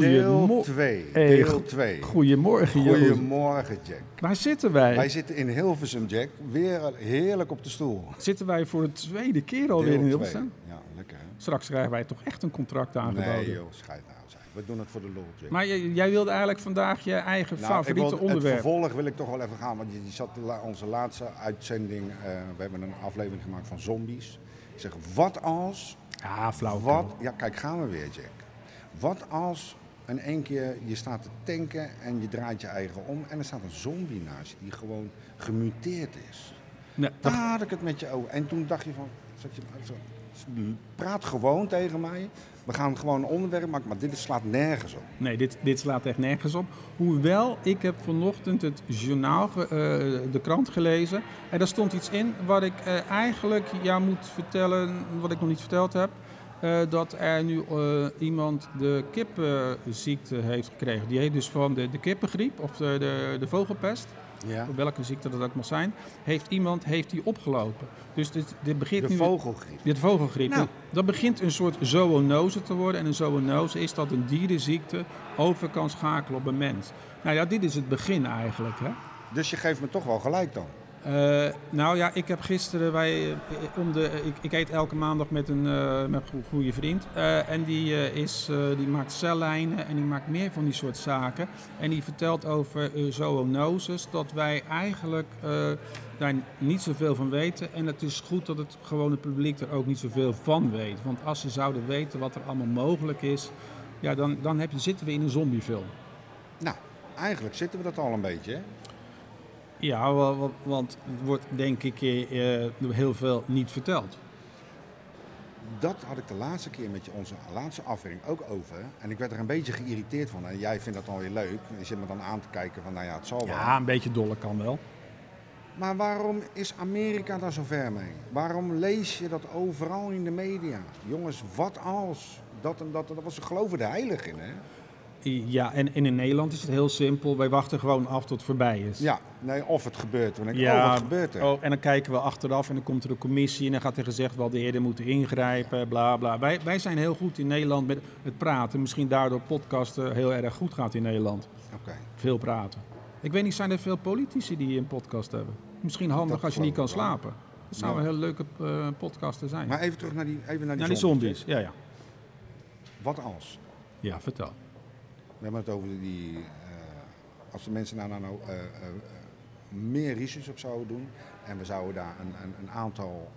Deel 2. Hey, Deel go- 2. Goedemorgen, Joost. Goedemorgen, Jack. Waar zitten wij? Wij zitten in Hilversum, Jack. Weer heerlijk op de stoel. Zitten wij voor de tweede keer alweer in Hilversum? twee. Ja, lekker hè? Straks krijgen wij toch echt een contract aangeboden. Nee joh, scheid nou zijn. We doen het voor de lol, Jack. Maar jij, jij wilde eigenlijk vandaag je eigen Nou, ik favoriete wil- onderwerp. Het vervolg wil ik toch wel even gaan, want je, je zat la- onze laatste uitzending. eh, we hebben een aflevering gemaakt van zombies. Ik zeg, wat als Ja, flauw. Wat, ja, kijk, gaan we weer, Jack. Wat als in één keer je staat te tanken en je draait je eigen om en er staat een zombie naast je die gewoon gemuteerd is. Dat- Daar had ik het met je over. En toen dacht je van, zat je, praat gewoon tegen mij. We gaan gewoon een onderwerp maken, maar dit slaat nergens op. nee dit, dit slaat echt nergens op. Hoewel, ik heb vanochtend het journaal, eh, de krant gelezen. En daar stond iets in wat ik eh, eigenlijk jou moet vertellen, wat ik nog niet verteld heb. Eh, dat er nu eh, iemand de kippenziekte heeft gekregen. Die heet dus van de, de kippengriep of de, de, de vogelpest. Ja. welke ziekte dat ook mag zijn, heeft iemand heeft die opgelopen. Dus dit, dit begint De nu... vogelgriep. De vogelgriep. Nou. Dat begint een soort zoonose te worden. En een zoonose is dat een dierenziekte over kan schakelen op een mens. Nou ja, dit is het begin eigenlijk. Hè? Dus je geeft me toch wel gelijk dan. Eh, nou ja, ik heb gisteren wij, eh, om de, ik, ik eet elke maandag met een, eh, met een go- goede vriend. Eh, en die, eh, is, eh, die maakt cellijnen en die maakt meer van die soort zaken. En die vertelt over eh, zoonoses, dat wij eigenlijk eh, daar niet zoveel van weten. En het is goed dat het gewone publiek er ook niet zoveel van weet. Want als ze zouden weten wat er allemaal mogelijk is, ja, dan, dan heb je, zitten we in een zombiefilm. Nou, eigenlijk zitten we dat al een beetje. Hè? Ja, wa- wa- want er wordt denk ik eh, eh, heel veel niet verteld. Dat had ik de laatste keer met je, onze laatste aflevering ook over. En ik werd er een beetje geïrriteerd van. En jij vindt dat alweer leuk. Je zit me dan aan te kijken van, nou ja, het zal wel. Ja, een beetje dolle kan wel. Maar waarom is Amerika daar zo ver mee? Waarom lees je dat overal in de media? Jongens, wat als? Dat en dat, dat was, ze geloven er heilig in, hè? Ja, en, en in Nederland is het heel simpel. Wij wachten gewoon af tot het voorbij is. Ja, nee, of het gebeurt. Dan denk ik, Ja, oh, wat gebeurt er? Oh, en dan kijken we achteraf en dan komt er een commissie en dan gaat er gezegd wel de eerder moeten ingrijpen, bla bla. Wij, wij zijn heel goed in Nederland met het praten. Misschien daardoor podcasten heel erg goed gaat in Nederland. Oké, Veel praten. Ik weet niet, zijn er veel politici die een podcast hebben? Misschien handig Dat als je niet kan slapen. Dat zou Ja. een hele leuke eh podcast zijn. maar even terug naar die, even naar die, Naar die zombies, ja ja. Wat als? Ja, vertel. We hebben het over die... eh, als de mensen daar nou, nou eh, eh, meer research op zouden doen... en we zouden daar een, een, een aantal...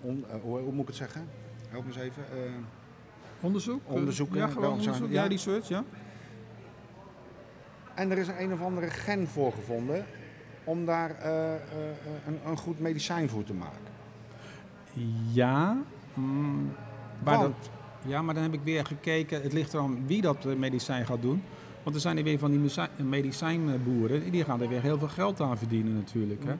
on- hoe, moet ik het zeggen? Help me eens even. Onderzoek? Onderzoeken, Ja, gewoon onderzoek. ja. Ja, research, ja. En er is een, een of andere gen voor gevonden om daar een, een goed medicijn voor te maken. Ja, mm, maar Want? dat, ja, maar dan heb ik weer gekeken. Het ligt eraan wie dat eh, medicijn gaat doen. Want er zijn er weer van die medicijnboeren, die gaan er weer heel veel geld aan verdienen natuurlijk. Hè?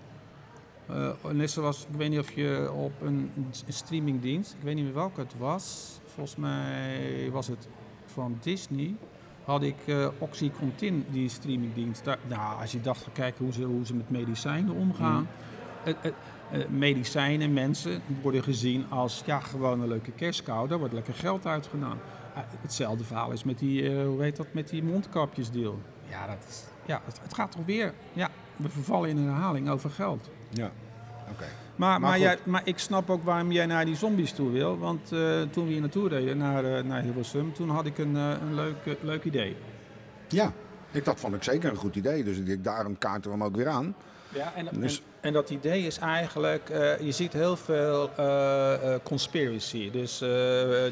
Eh, net zoals, ik weet niet of je op een streamingdienst, ik weet niet meer welke het was, volgens mij was het van Disney, had ik eh Oxycontin, die streamingdienst. Daar, nou, als je dacht, ga kijken hoe ze, hoe ze met medicijnen omgaan. Eh, medicijnen, mensen worden gezien als ja, gewoon een leuke kerstkou. Daar wordt lekker geld uitgedaan. Eh, hetzelfde verhaal is met die, eh, hoe heet dat, met die mondkapjesdeal. Ja, dat is, ja het, het gaat toch weer. Ja, we vervallen in een herhaling over geld. Ja. Oké. Maar, maar, jij, maar ik snap ook waarom jij naar die zombies toe wil. Want eh, toen we hier naartoe reden, naar, eh, naar Hilversum, toen had ik een, eh, een leuk, eh, leuk idee. Ja, ik, dat vond ik zeker een goed idee. Dus ik daarom kaarten we hem ook weer aan. Ja, en, Dus- en, en dat idee is eigenlijk, eh, je ziet heel veel eh, eh, conspiracy. Dus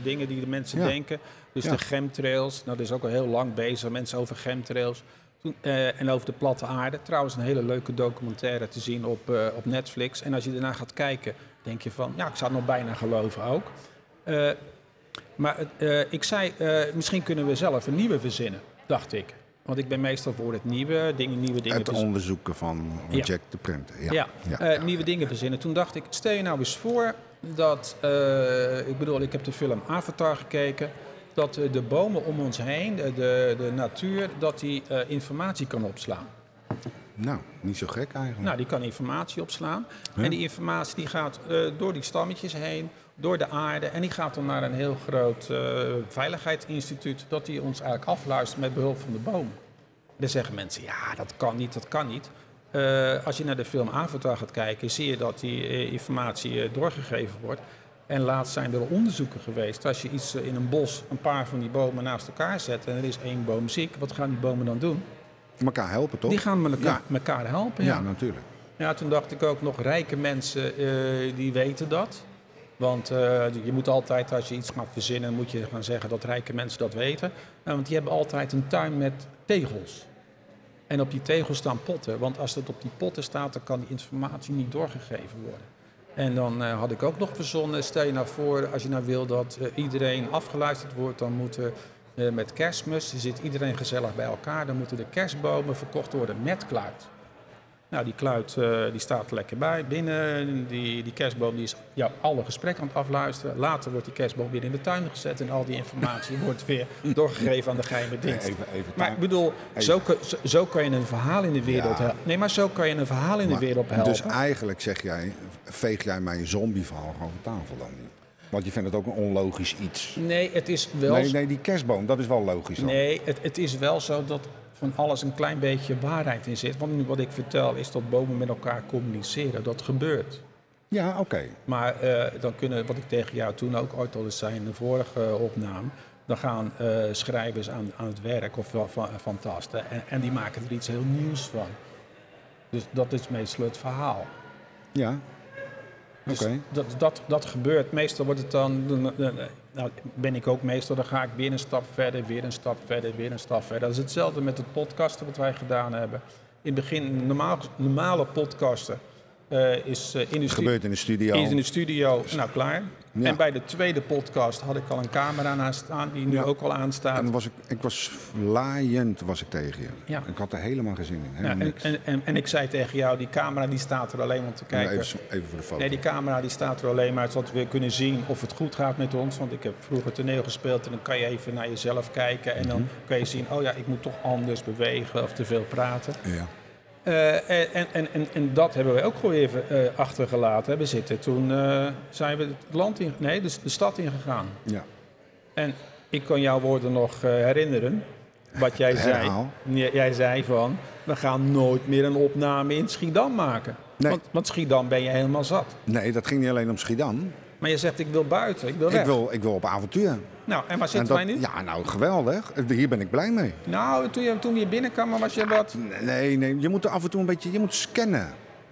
dingen die de mensen Ja. denken. Dus Ja. de chemtrails, nou, dat is ook al heel lang bezig, mensen over chemtrails. Toen, en over de platte aarde. Trouwens een hele leuke documentaire te zien op, op Netflix. En als je daarna gaat kijken, denk je van... Ja, ik zou het nog bijna geloven ook. Maar ik zei, misschien kunnen we zelf een nieuwe verzinnen, dacht ik. Want ik ben meestal voor het nieuwe, dingen, nieuwe dingen Het verzinnen. onderzoeken van Ja. Jack de Printer. Ja. Ja, Ja, eh, ja, nieuwe ja, dingen verzinnen. Toen dacht ik, stel je nou eens voor dat, eh, ik bedoel, ik heb de film Avatar gekeken, dat de bomen om ons heen, de, de, natuur, dat die eh, informatie kan opslaan. Nou, niet zo gek eigenlijk. Nou, die kan informatie opslaan. Ja. En die informatie die gaat door die stammetjes heen, door de aarde. En die gaat dan naar een heel groot eh, veiligheidsinstituut, dat die ons eigenlijk afluistert met behulp van de bomen. Dan zeggen mensen, ja, dat kan niet, dat kan niet. Eh, als je naar de film Avatar gaat kijken, zie je dat die eh, informatie doorgegeven wordt. En laatst zijn er onderzoeken geweest. Als je iets in een bos, een paar van die bomen naast elkaar zet en er is één boom ziek, wat gaan die bomen dan doen? Elkaar helpen toch? Die gaan elkaar, Ja. elkaar helpen. ja. Ja. natuurlijk. Ja, toen dacht ik ook nog, rijke mensen die weten dat. Want eh, je moet altijd, als je iets gaat verzinnen, moet je gaan zeggen dat rijke mensen dat weten. Nou, want die hebben altijd een tuin met tegels. En op die tegels staan potten. Want als het op die potten staat, dan kan die informatie niet doorgegeven worden. En dan eh, had ik ook nog verzonnen, stel je nou voor, als je nou wil dat eh, iedereen afgeluisterd wordt, dan moeten eh, met kerstmis, zit iedereen gezellig bij elkaar, dan moeten de kerstbomen verkocht worden met kluit. Nou, die kluit eh, die staat er lekker bij binnen. Die, die kerstboom die is jou alle gesprekken aan het afluisteren. Later wordt die kerstboom weer in de tuin gezet en al die informatie wordt weer doorgegeven aan de geheime dienst. Even, even Maar ik bedoel, zo, zo, zo kan je een verhaal in de wereld Ja. helpen. Nee, maar zo kan je een verhaal in de wereld helpen. Dus eigenlijk zeg jij, veeg jij mijn zombieverhaal gewoon van tafel dan niet? Want je vindt het ook een onlogisch iets. Nee, het is wel. Nee, nee, die kerstboom, dat is wel logisch dan. Nee, het, het is wel zo dat van alles een klein beetje waarheid in zit. Want nu wat ik vertel is dat bomen met elkaar communiceren. Dat gebeurt. Ja, oké. Maar eh, dan kunnen, wat ik tegen jou toen ook ooit al eens zei in de vorige opname, dan gaan eh, schrijvers aan, aan het werk of van, van, en, en die maken er iets heel nieuws van. Dus dat is meestal het verhaal. Ja. Oké. Dus dat, dat, dat gebeurt. Meestal wordt het dan- nou ben ik ook meestal, dan ga ik weer een stap verder, weer een stap verder, weer een stap verder. Dat is hetzelfde met het podcasten wat wij gedaan hebben. In het begin, normale podcasten eh, is eh, in de Het stu- gebeurt in de studio. is in de studio, nou klaar. Ja. En bij de tweede podcast had ik al een camera naast staan, die nu Ja. ook al aanstaat. En was ik, ik was laaiend was ik tegen je. Ja. Ik had er helemaal geen zin in. Helemaal en, en, en, en ik zei tegen jou, die camera die staat er alleen om te kijken. even, even voor de foto. Nee, die camera die staat er alleen maar zodat we kunnen zien of het goed gaat met ons. Want ik heb vroeger toneel gespeeld en dan kan je even naar jezelf kijken. En dan Mhm. kan je zien, oh ja, ik moet toch anders bewegen of te veel praten. Ja. Eh, en, en, en, en dat hebben we ook gewoon even eh, achtergelaten hebben zitten. Toen eh, zijn we het land in, nee, de, de stad ingegaan. ja. En ik kan jouw woorden nog herinneren. Wat jij zei. Herhaal. Jij zei van, we gaan nooit meer een opname in Schiedam maken. Nee. Want, want Schiedam ben je helemaal zat. Nee, dat ging niet alleen om Schiedam. Maar je zegt, ik wil buiten, ik wil weg. Ik wil, ik wil op avontuur. Nou, en waar En zitten dat, wij nu? Ja, nou geweldig. Hier ben ik blij mee. Nou, toen je, toen je binnenkwam, was je wat... Nee, nee, je moet er af en toe een beetje, je moet scannen.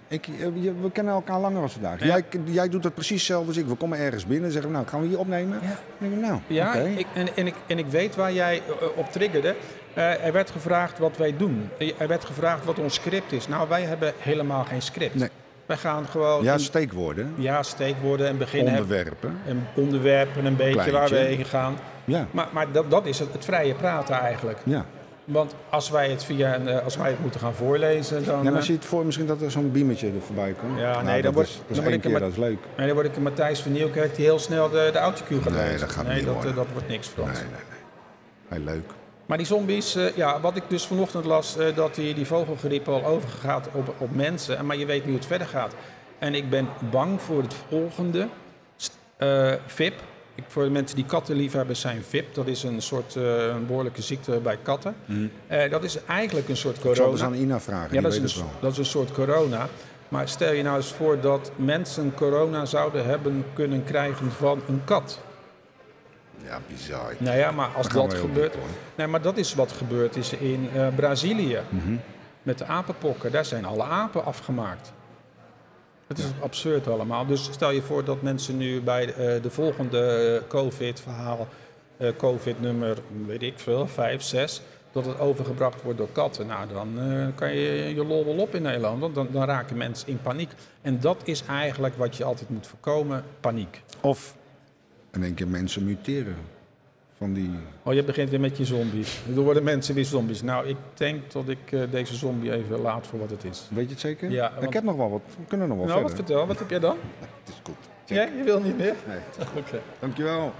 Ik, je- we kennen elkaar langer als vandaag. Ja. Jij, jij doet dat precies hetzelfde als ik. We komen ergens binnen en zeggen, nou, gaan we hier opnemen? Ja. Dan denk ik, nou, Ja, ik, en, en, ik, en ik weet waar jij eh, op triggerde. Eh, er werd gevraagd wat wij doen. Er werd gevraagd wat ons script is. Nou, wij hebben helemaal geen script. Nee. Wij gaan gewoon... Ja, steekwoorden, ja steekwoorden en beginnen hebben. onderwerpen. En onderwerpen een beetje Kleintje. waar we heen gaan. Ja, Maar, maar dat, dat is het, het vrije praten eigenlijk. ja. Want als wij het, via een, eh, als wij het moeten gaan voorlezen, dan... Ja, maar eh, zie je het voor misschien dat er zo'n beamertje er voorbij komt? Ja, Nou, nee, dan dat wordt- is, dat dan is word één ik er keer, dat is leuk. Nee, dan word ik een Matthijs van Nieuwkerk die heel snel de, de autocue gaat Nee, lezen. dat gaat nee, niet dat, eh, dat wordt niks voor ons. Nee, nee, nee. Heel leuk. Maar die zombies, eh, ja, wat ik dus vanochtend las, eh, dat die, die vogelgriep al overgegaat op, op mensen. En- Maar je weet niet hoe het verder gaat. En ik ben bang voor het volgende. Eh, VIP. Ik, voor de mensen die katten lief hebben, zijn VIP. Dat is een soort een behoorlijke ziekte bij katten. Eh, dat is eigenlijk een soort Ik zal het corona. eens aan Ina vragen, Ja, dat is, een, dat is een soort corona. Maar stel je nou eens voor dat mensen corona zouden hebben kunnen krijgen van een kat. Ja, bizar. Nou ja, maar als Dat gebeurt. diep. Nee, maar dat is wat gebeurd is in eh, Brazilië. Mhm. Met de apenpokken. Daar zijn alle apen afgemaakt. Het is absurd allemaal. Dus stel je voor dat mensen nu bij de, eh, de volgende eh, COVID-verhaal, COVID-nummer, weet ik veel, 5, 6, dat het overgebracht wordt door katten, nou dan kan je je lol wel op in Nederland. Want dan, dan raken mensen in paniek. En dat is eigenlijk wat je altijd moet voorkomen, paniek. Of in één keer mensen muteren. Van die... Oh, je begint weer met je zombies. Er worden mensen weer zombies. Nou, ik denk dat ik eh, deze zombie even laat voor wat het is. Weet je het zeker? Ja, Ik heb nog wel wat. We kunnen nog wel Nou, wat verder. vertel, wat heb jij dan? Het is goed. Ja, je wil niet meer? Nee. Oké. Dankjewel.